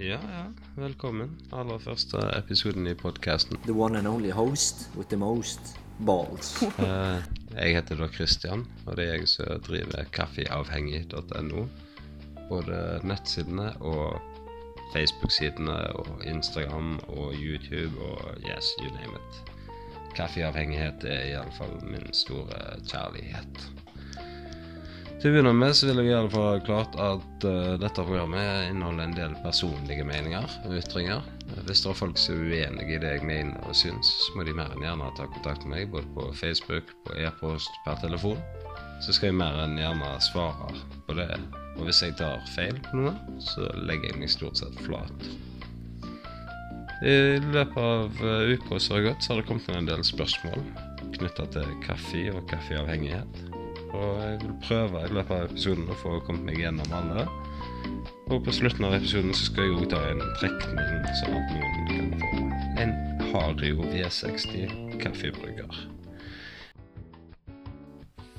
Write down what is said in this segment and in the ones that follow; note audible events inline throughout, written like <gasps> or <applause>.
Ja, ja. Velkommen. Aller første episoden i podkasten. The one and only host with the most balls. uh, <laughs> jeg heter da Christian, og det er jeg som driver kaffeavhengig.no. Både nettsidene og Facebook-sidene og Instagram og YouTube og yes, you name it. Kaffeavhengighet er iallfall min store kjærlighet. Til å begynne med så vil jeg gjøre det for klart at uh, dette programmet inneholder en del personlige meninger og ytringer. Hvis det er folk som er uenige i det jeg mener og syns, så må de mer enn gjerne ta kontakt med meg, både på Facebook, på e-post, per telefon. Så skal jeg mer enn gjerne svare på det. Og hvis jeg tar feil på noe, så legger jeg meg stort sett flat. I løpet av eh, uka som har gått, så har det kommet en del spørsmål knytta til kaffe og kaffeavhengighet. Og jeg vil prøve i løpet av episoden å få kommet meg gjennom alle. Og på slutten av episoden så skal jeg òg ta en trekning, sånn at noen kan få en Hario V60 kaffebrygger.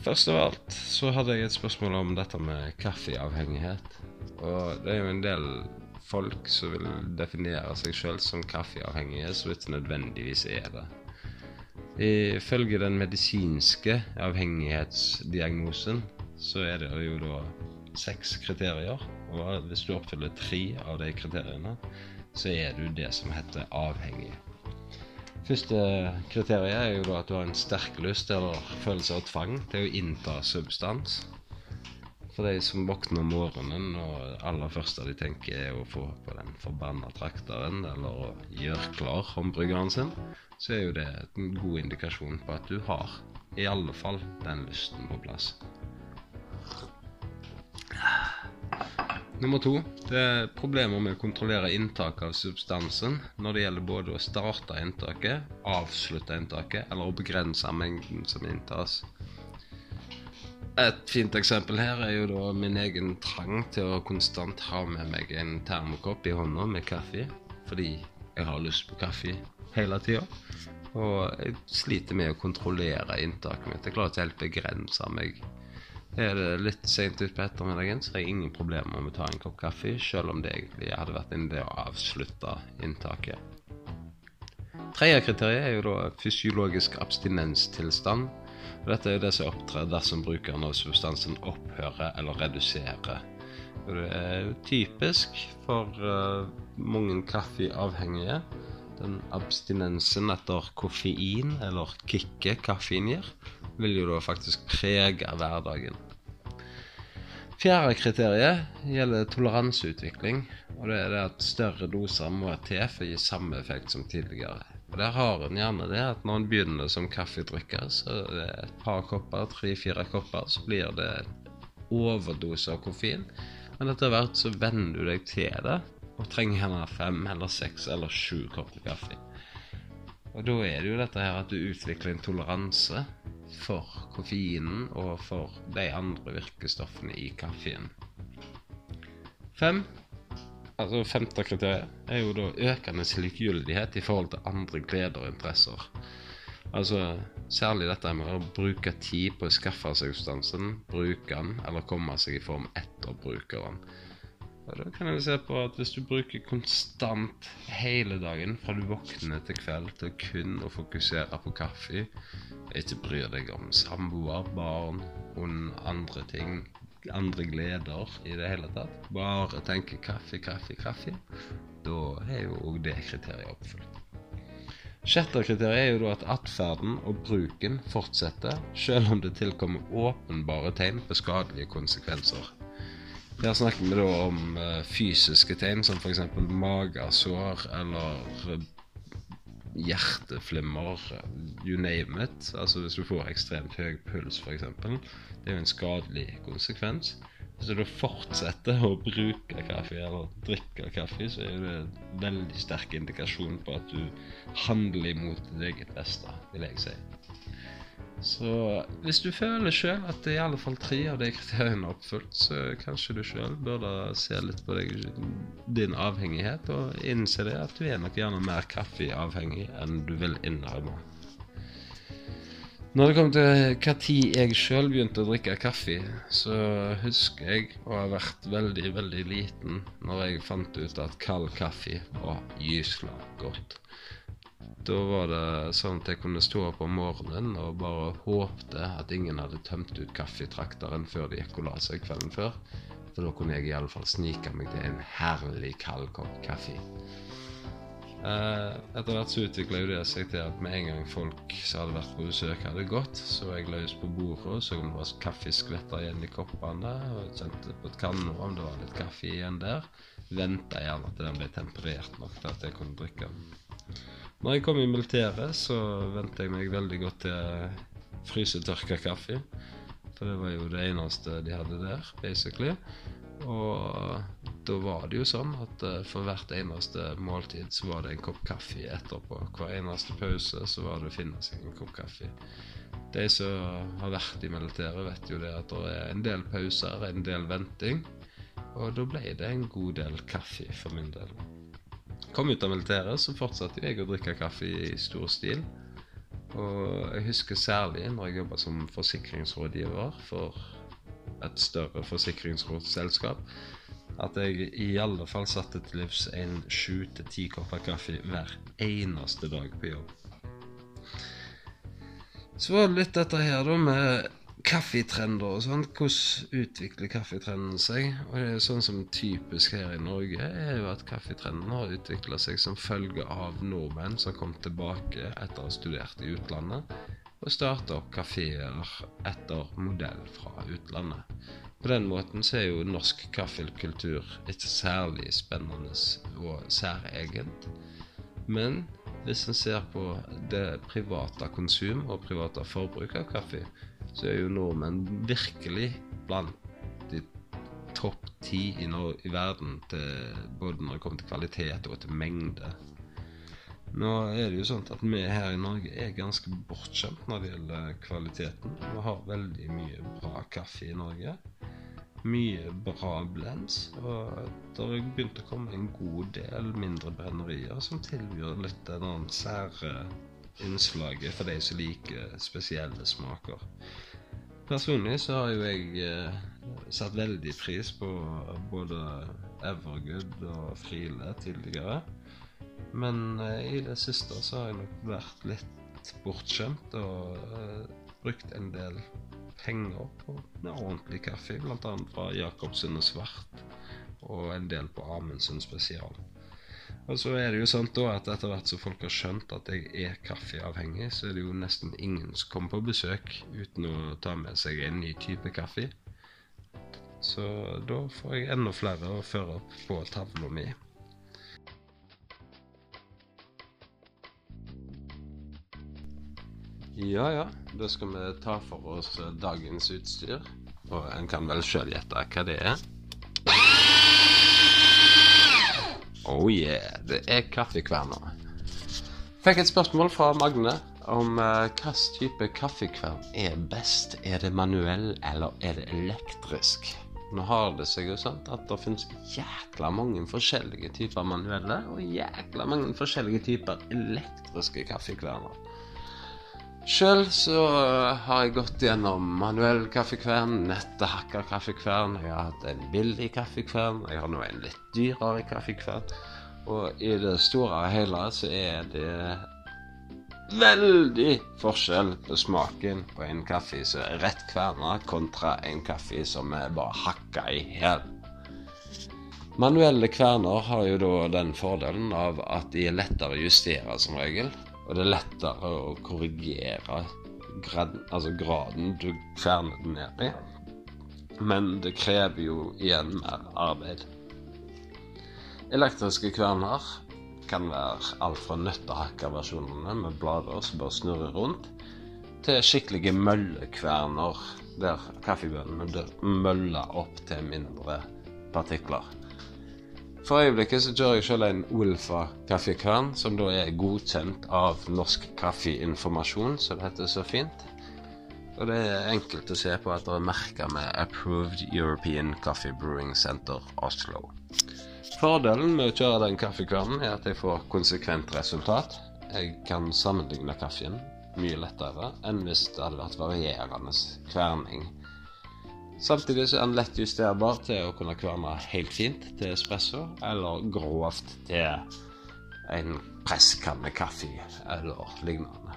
Først av alt så hadde jeg et spørsmål om dette med kaffeavhengighet. Og det er jo en del folk som vil definere seg sjøl som kaffeavhengige, så ikke nødvendigvis er det. Ifølge den medisinske avhengighetsdiagnosen så er det jo da seks kriterier. Og hvis du oppfyller tre av de kriteriene, så er du det som heter avhengig. Første kriteriet er jo da at du har en sterk lyst eller følelse av tvang til å innta substans. For de som våkner om morgenen og aller første de tenker er å få på den forbanna trakteren eller å gjøre klar håndbryggeren sin, så er jo det en god indikasjon på at du har i alle fall den lysten på plass. Nummer to det er problemer med å kontrollere inntaket av substansen når det gjelder både å starte inntaket, avslutte inntaket eller å begrense mengden som inntas. Et fint eksempel her er jo da min egen trang til å konstant ha med meg en termokopp i hånda med kaffe, fordi jeg har lyst på kaffe hele tida. Og jeg sliter med å kontrollere inntaket mitt. Jeg klarer ikke helt begrense meg er det litt seint utpå ettermiddagen, så har jeg ingen problemer med å ta en kopp kaffe, selv om det egentlig hadde vært en idé å avslutte inntaket. Tredje kriteriet er jo da fysiologisk abstinenstilstand. Dette er det som opptrer dersom brukeren av substansen opphører eller reduserer. Og det er jo typisk for uh, mange kaffeavhengige. Den abstinensen etter koffein, eller kicket kaffen gir, vil jo da faktisk prege hverdagen. Fjerde kriteriet gjelder toleranseutvikling. og Det er det at større doser må til for å gi samme effekt som tidligere. Og Der har en gjerne det at når en begynner som kaffedrikker, så er det et par kopper, tre-fire kopper, så blir det en overdose av koffein. Men etter hvert så venner du deg til det, og trenger gjerne fem eller seks eller sju kopper kaffe. Og da er det jo dette her at du utvikler en toleranse for koffeinen og for de andre virkestoffene i kaffen. Fem, altså femte kriteriet, er jo da økende likegyldighet i forhold til andre gleder og interesser. Altså særlig dette med å bruke tid på å skaffe seg substansen, bruke den, eller komme seg i form etter brukeren. Og da kan jeg se på at Hvis du bruker konstant hele dagen fra du våkner til kveld til kun å fokusere på kaffe, ikke bryr deg om samboer, barn, ond, andre ting, andre gleder i det hele tatt, bare tenker kaffe, kaffe, kaffe, da er jo òg det kriteriet oppfylt. Sjette kriteriet er jo da at atferden og bruken fortsetter, selv om det tilkommer åpenbare tegn på skadelige konsekvenser. Der snakker vi da om uh, fysiske tegn, som f.eks. magesår eller hjerteflimmer, you name it. Altså hvis du får ekstremt høy puls, f.eks. Det er jo en skadelig konsekvens. Hvis du fortsetter å bruke kaffe eller drikke kaffe, så er det en veldig sterk indikasjon på at du handler imot ditt eget beste, vil jeg si. Så hvis du føler sjøl at i alle fall tre av de kriteriene er oppfylt, så kanskje du sjøl burde se litt på deg, din avhengighet og innse det at du er nok gjerne mer kaffeavhengig enn du vil innrømme. Når det kom til hva tid jeg sjøl begynte å drikke kaffe, så husker jeg å ha vært veldig, veldig liten når jeg fant ut at kald kaffe var gyselig godt. Da var det sånn at jeg kunne stå opp om morgenen og bare håpte at ingen hadde tømt ut kaffetrakteren før de gikk og la seg kvelden før. For da kunne jeg iallfall snike meg til en herlig kald kopp kaffe. Eh, etter hvert så utvikla det seg til at med en gang folk som hadde vært på besøk, hadde gått, så var jeg løs på bordet og så om det var kaffeskvetter igjen i koppene. Og kjente på et kanne om det var litt kaffe igjen der. Venta gjerne til den ble temperert nok til at jeg kunne drikke den. Når jeg kom i militæret, så vente jeg meg veldig godt til frysetørka kaffe. For det var jo det eneste de hadde der, basically. Og da var det jo sånn at uh, for hvert eneste måltid så var det en kopp kaffe etterpå. Hver eneste pause så var det å finne seg en kopp kaffe. De som har vært i militæret, vet jo det at det er en del pauser, en del venting. Og da ble det en god del kaffe for min del. Kom ut av militæret, så fortsatte jeg å drikke kaffe i stor stil. Og jeg husker særlig når jeg jobba som forsikringsrådgiver for et større forsikringsselskap, at jeg i alle fall satte til livs en sju til ti kopper kaffe hver eneste dag på jobb. Så var det litt dette her da med kaffetrender og sånn. Hvordan utvikler kaffetrenden seg? Og det er sånn som typisk her i Norge, er jo at kaffetrenden har utvikla seg som følge av nordmenn som kom tilbake etter å ha studert i utlandet, og starta opp kafeer etter modell fra utlandet. På den måten så er jo norsk kaffekultur ikke særlig spennende og særegent. Men hvis en ser på det private konsum og private forbruk av kaffe, så er jo nordmenn virkelig blant de topp ti i, i, verden til, både når det kommer til kvalitet og til mengde. Nå er det jo sånn at vi her i Norge er ganske bortskjemt når det gjelder kvaliteten. Vi har veldig mye bra kaffe i Norge mye bra blends. Og det har begynt å komme en god del mindre brennerier som tilbyr litt en annen sære innslaget for de som liker spesielle smaker. Personlig så har jo jeg eh, satt veldig pris på både Evergood og Friele tidligere. Men eh, i det siste så har jeg nok vært litt bortskjemt og eh, brukt en del penger på ordentlig kaffe, bl.a. fra Jacobsen og Svart, og en del på Amundsen spesial. Og så er det jo sant da at etter hvert som folk har skjønt at jeg er kaffeavhengig, så er det jo nesten ingen som kommer på besøk uten å ta med seg en ny type kaffe. Så da får jeg enda flere å føre opp på tavla mi. Ja, ja. Da skal vi ta for oss dagens utstyr. Og en kan vel sjøl gjette hva det er. Oh yeah, det er kaffekverner. Fikk et spørsmål fra Magne om uh, hvilken type kaffekvern er best. Er det manuell, eller er det elektrisk? Nå har det seg jo sånn at det finnes jækla mange forskjellige typer manuelle og jækla mange forskjellige typer elektriske kaffekverner. Sjøl så har jeg gått gjennom manuell kaffekvern, nettehakka kaffekvern. Jeg har hatt en billig kaffekvern. Jeg har nå en litt dyrere kaffekvern. Og i det store og hele så er det veldig forskjell på smaken på en kaffe som er rett kverna, kontra en kaffe som er bare hakka i hjel. Manuelle kverner har jo da den fordelen av at de er lettere å justere som regel. Og det er lettere å korrigere grad, altså graden du kverner den ned i. Men det krever jo igjen mer arbeid. Elektriske kverner kan være alt fra nøttehakkerversjonene med blader som bare snurrer rundt, til skikkelige møllekverner der kaffebønnene møller opp til mindre partikler. For øyeblikket så kjører jeg selv en Ulfa kaffekvern, som da er godkjent av Norsk Kaffeinformasjon, som det heter så fint. Og det er enkelt å se på at det er merka med 'Approved European Coffee Brewing Center Oslo'. Fordelen med å kjøre den kaffekvernen er at jeg får konsekvent resultat. Jeg kan sammenligne kaffen mye lettere enn hvis det hadde vært varierende kverning. Samtidig så er den lett justerbar til å kunne kverne helt fint til espresso, eller grovt til en presskanne kaffe eller lignende.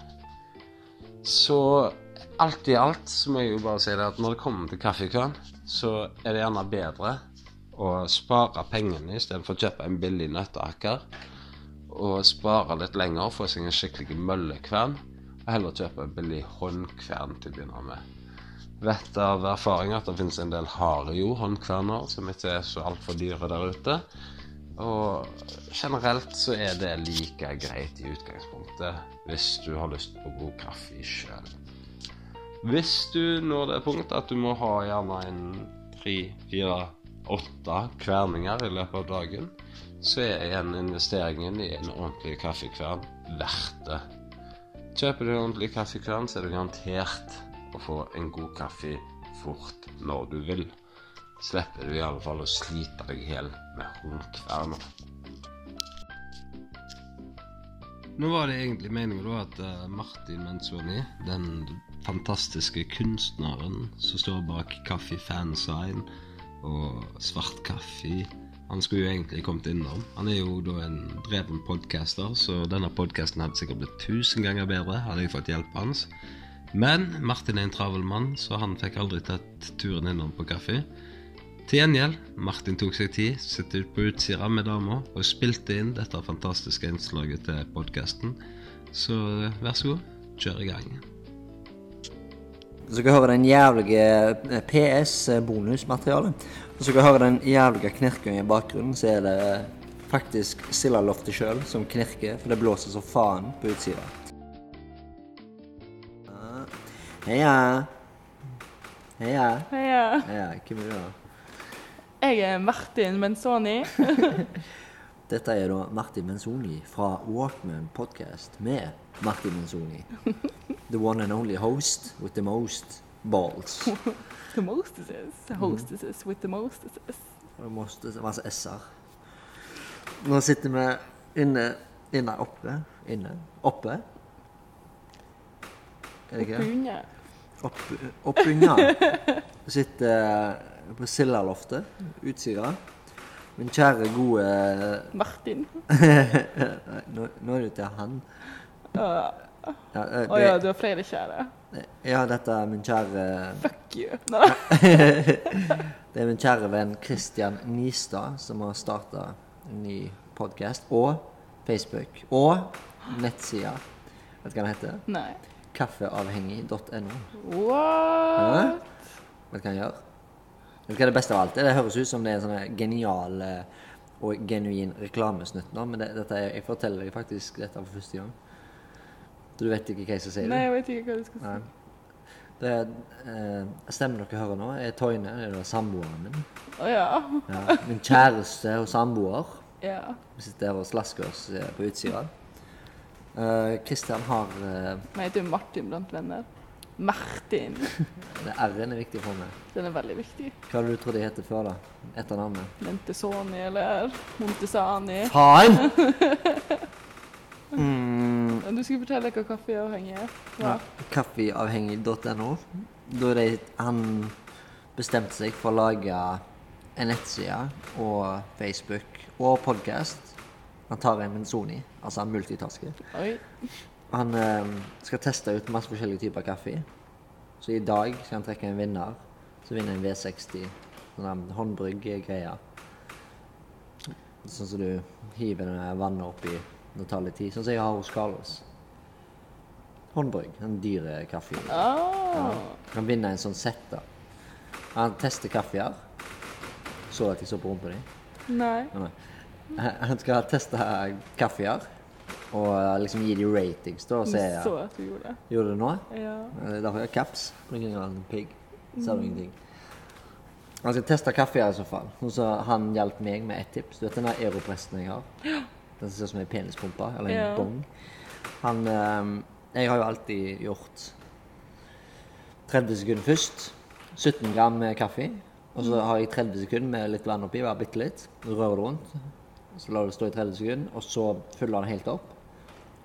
Så alt i alt så må jeg jo bare si det at når det kommer til kaffekvern, så er det gjerne bedre å spare pengene istedenfor å kjøpe en billig nøtteaker. Og spare litt lenger, få seg en skikkelig møllekvern. Og heller kjøpe en billig håndkvern til å begynne med vet av erfaring at det finnes en del harde jordhåndkverner som ikke er så altfor dyre der ute. Og generelt så er det like greit i utgangspunktet hvis du har lyst på god kaffe sjøl. Hvis du når det punktet at du må ha gjerne en tre, fire, åtte kverninger i løpet av dagen, så er igjen investeringen i en ordentlig kaffekvern verdt det. Kjøper du en ordentlig kaffekvern, så er du garantert å få en god kaffe fort når du vil. Slipper du i alle fall å slite deg i hjel med håndkverner. Nå var det egentlig meningen da at eh, Martin Menzoni, den fantastiske kunstneren som står bak Kaffe Fansign og Svart Kaffe Han skulle jo egentlig kommet innom. Han er jo da en dreven podcaster, så denne podkasten hadde sikkert blitt tusen ganger bedre hadde jeg fått hjelp hans. Men Martin er en travel mann, så han fikk aldri tatt turen innom på kaffe. Til gjengjeld, Martin tok seg tid, satt ut på Utsira med dama og spilte inn dette fantastiske innslaget til podkasten. Så vær så god, kjør i gang. Så skal høre den jævlige PS-bonusmaterialet. Og så skal høre den jævlige knirkinga i bakgrunnen, så er det faktisk Sillaloftet sjøl som knirker, for det blåser så faen på utsida. Heia. Heia. Heia. Heia. Hvem er du, da? Jeg er Martin Menzoni. <laughs> Dette er da Martin Menzoni fra Walkman Podcast med Martin Menzoni. <laughs> The one and only host with the most balls. <laughs> the mostesses. Hostesses with the mostesses. Mostesses, altså s-er. Nå sitter vi inne Inne oppe. Inne. Oppe. Er Oppunder. Punja. Opp, oppunder. Sitter på Sillaloftet, Utsira. Min kjære, gode Martin. <laughs> nå, nå er du til han. Å Ja, eh, uh, ja, du har flere kjære. ja, dette er min kjære Fuck you. No. <laughs> Det er min kjære venn Christian Nistad som har starta en ny podkast. Og Facebook. Og nettsida. Vet du hva den heter? Nei. Kaffeavhengig.no. What? Vet du hva han gjør? Vet du hva det beste av alt er? Det høres ut som det er en sånn genial eh, og genuin reklamesnutt nå, men det, dette er, jeg forteller deg faktisk dette for første gang. Så du vet ikke hva jeg skal si? Nei, jeg vet ikke hva du skal si. Det eh, stemmen dere hører nå, er Toine, det er samboeren min. Å ja. Ja, min kjæreste og samboer. Ja. Vi sitter her og slasker oss eh, på utsida. Eh, Christian har eh, Men jeg heter jo Martin blant venner. Martin. <laughs> det R-en er viktig for meg. Den er veldig viktig. Hva hadde du trodd jeg het før, da? Etter navnet? Lentesoni eller Montesani. Faen! <laughs> Mm, Du skulle fortelle hva kaffeavhengig er. ja. Kaffeavhengig.no. Da det han bestemte seg for å lage en nettside og Facebook og podkast. Han tar en Menzoni, altså han multitasker. Oi. Han eh, skal teste ut masse forskjellige typer kaffe. Så i dag skal han trekke en vinner. Så vinner en V60. Sånn håndbrygg-greie. Sånn som du hiver vannet oppi. Det tar litt tid. Sånn som jeg har hos Carlos. Håndbrygg. En kaffen. kaffe. Ja. Kan vinne en sånn sett, da. Han tester kaffeer. Så at jeg så på rumpa di? Nei. Ja, nei. Han skal teste kaffeer. Og liksom gi de ratings, da. Og se så at du gjorde det. Gjorde du det nå? Ja. Eh, Derfor har jeg kaps. Grunn en pigg. ser du ingenting. Han skal teste kaffeer i så fall. Så han hjalp meg med ett tips. Du vet den der aeropressen jeg har? Den som ser ut som en penispumpe, eller en Ja. bong. Han eh, Jeg har jo alltid gjort 30 sekunder først. 17 gram med kaffe. Og så har jeg 30 sekunder med litt vann oppi, bare bitte litt. Rører det rundt. Så lar du det stå i 30 sekunder, og så fyller han helt opp.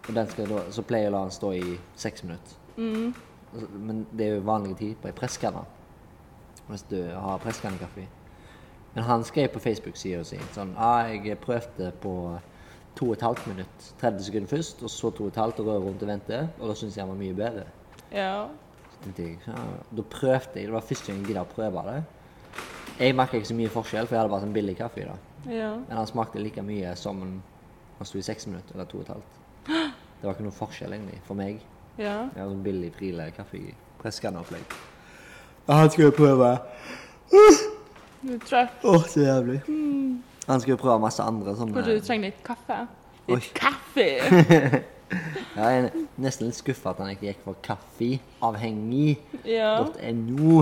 Og da, så pleier jeg å la den stå i seks minutter. Mm. Altså, Men det er jo vanlig tid på ei presskanne. Hvis du har presskannekaffe. Men han skrev på Facebook-sida si sånn ah, jeg prøvde på to og et halvt minutt. 30 sekunder først, og så to og røre rundt og vente. Og da syntes jeg han var mye bedre. Ja. Jeg, ja, Da prøvde jeg. Det var første gang jeg gidda å prøve det. Jeg merka ikke så mye forskjell, for jeg hadde bare sånn billig kaffe i det. Ja. Men han smakte like mye som han sto i seks minutter eller to og et halvt. <gasps> Det var ikke noe forskjell egentlig for meg. Ja. Jeg har sånn billig Prile kaffe i presskanneopplegg. Han skulle prøve. Du er trøtt. Å, så jævlig. Han skulle prøve masse andre sånne Kanskje du trenger litt kaffe? Oi. Litt kaffe! <laughs> Ja, Jeg er nesten litt skuffa at han ikke gikk for kaffeavhengig.no.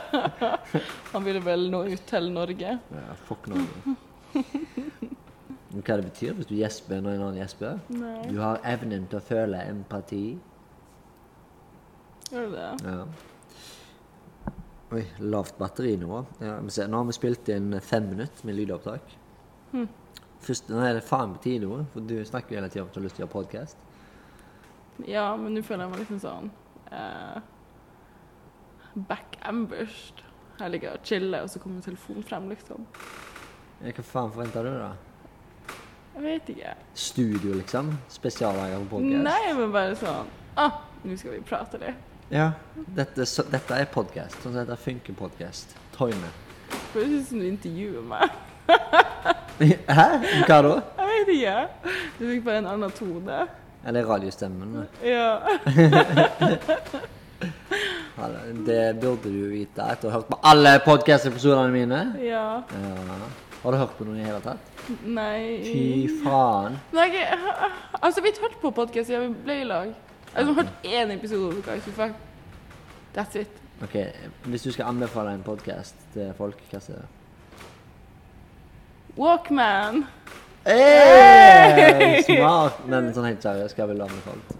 <laughs> Han ville vel nå ut til Norge. Ja, fuck Norge. Men Hva det betyr hvis du gjesper når en annen gjesper? Du har evnen til å føle empati. Gjør du det? Ja. Oi, lavt batteri nå. Ja, nå har vi spilt inn fem minutter med lydopptak. Først, nå er det faen på tide nå, for du snakker jo hele tida om at du har lyst til å gjøre podkast. Ja, men nå føler jeg meg liksom sånn eh, Back-ambushed. Jeg ligger og chiller, og så kommer telefonen frem, liksom. Hva faen forventer du, da? Jeg vet ikke. Studio, liksom? Spesiallager på podkast? Nei, men bare sånn ah, Nå skal vi prate litt. Ja, dette, så, dette er podkast. Sånn som dette funker podkast. Toyne. Høres ut som du intervjuer meg. <laughs> <laughs> Hæ? Hva da? Jeg vet ikke. Du fikk bare en annen tone. Ja, det er radiostemmen. Ja. <laughs> Det- burde du vite etter å ha hørt på alle podkast-episodene mine. ja. Ja. Har du hørt på noen i hele tatt? Nei Fy faen. Nei, jeg, altså, vi har hørt på podkast siden vi ble i lag. Jeg har hørt én episode. Fuck. That's it. Ok, Hvis du skal anbefale en podkast til folk, hva er det? Walkman. Hey! Smart! Men sånn helt seriøst, hva ville du anbefalt?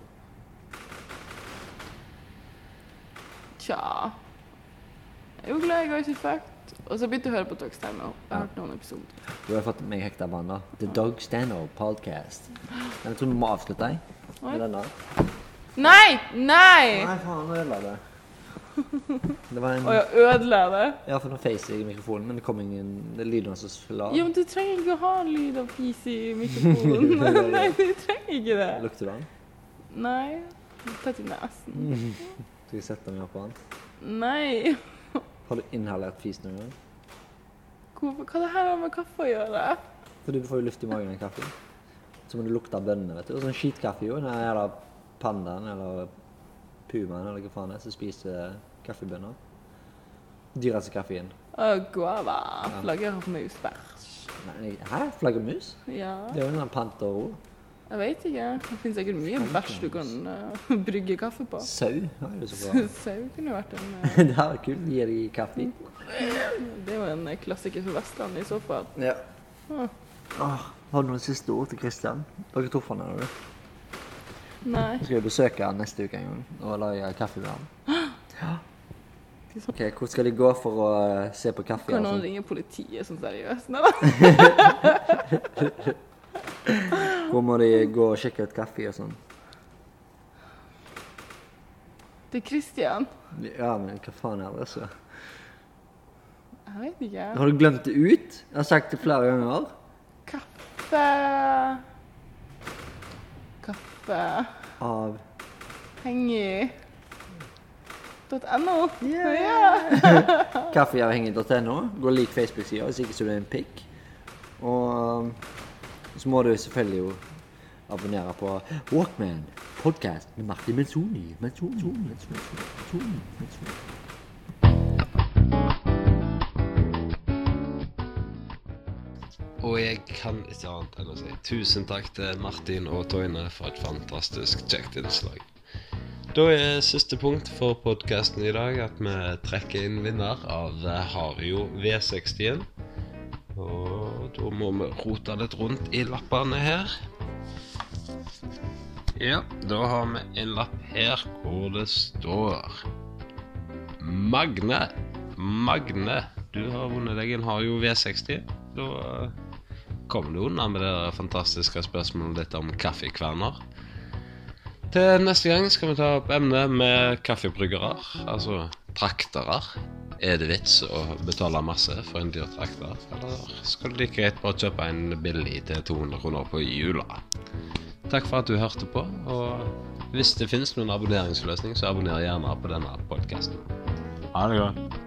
Tja Jeg er jo glad i Guys we fucked. Og så begynte jeg å høre på Dog Stand Up. Jeg har hørt noen episoder. Du har fått meg hekta vann, da. The Dog Stand-Up Podcast. Jeg tror vi må avslutte deg med denne. Nei! Nei! Nei, faen, nå ødela det. Det var en Og jeg ødela det. Ja, for nå feis jeg i mikrofonen, men det kom ingen Det er som fyller av. Jo, men du trenger ikke å ha lyd av fis i mikrofonen. <laughs> <laughs> Nei, du trenger ikke det. Lukter du den? Nei. Tett i nesen. <laughs> Skal jeg sette meg opp på den? Nei. Har du inhalert fis noen gang? Hvorfor, hva det her har med kaffe å gjøre? For du får jo luft i magen av kaffe. Så må du lukte av bønnene, vet du. Og sånn skitkaffe jo. Den jævla pandaen eller pumaen eller hva faen det er som spiser kaffebønner. Dyreste kaffen. Å, guava. Flagger på musbæsj. Nei, Hæ? Flaggermus? Ja. Det er jo en sånn panterro. Jeg vet ikke. Det finnes sikkert mye bæsj du kan uh, <laughs> brygge kaffe på. Sau har jeg så bra. <laughs> Sau kunne vært en uh... <laughs> det her vært kult. Gir de kaffe? Det er jo en eh, klassiker for Vestlandet i så fall. Ja. Ah. Åh, har du noen siste ord til Kristian? Dere truffet han, har du? Nei. Skal vi besøke han neste uke en gang og lage kaffe med han. <gasps> Ja. Ok, Hvor skal de gå for å eh, se på kaffe? Kan noen sånn? ringe politiet sånn seriøst? <laughs> Hvor må de gå og sjekke ut kaffe og sånn? Til Christian? Ja, men hva faen er det, så? Jeg vet ikke. Har du glemt det ut? Jeg har sagt det flere ganger. Kaffe Kaffe Av Henger .no. Yeah. Kaffeavhengig.no. Gå og lik Facebook-sida hvis ikke så du er en pikk. Og um, så må du selvfølgelig jo abonnere på Walkman podcast med Martin Menzoni, Menzoni, Menzoni. Og jeg kan ikke annet enn å si tusen takk til Martin og Toine for et fantastisk kjekt innslag. Da er siste punkt for podkasten i dag at vi trekker inn vinner av Hario V60. Og da må vi rote litt rundt i lappene her. Ja, da har vi en lapp her hvor det står Magne. Magne, du har vunnet deg en Hario V60. Da kommer du unna med det fantastiske spørsmålet ditt om kaffekverner. Til neste gang skal vi ta opp emnet med kaffebryggere, altså traktere. Er det vits å betale masse for en dyr trakter, eller skal du like greit bare kjøpe en billig til 200 kroner på jula? Takk for at du hørte på, og hvis det finnes noen abonneringsløsning, så abonner gjerne på denne podkasten. Ha det godt.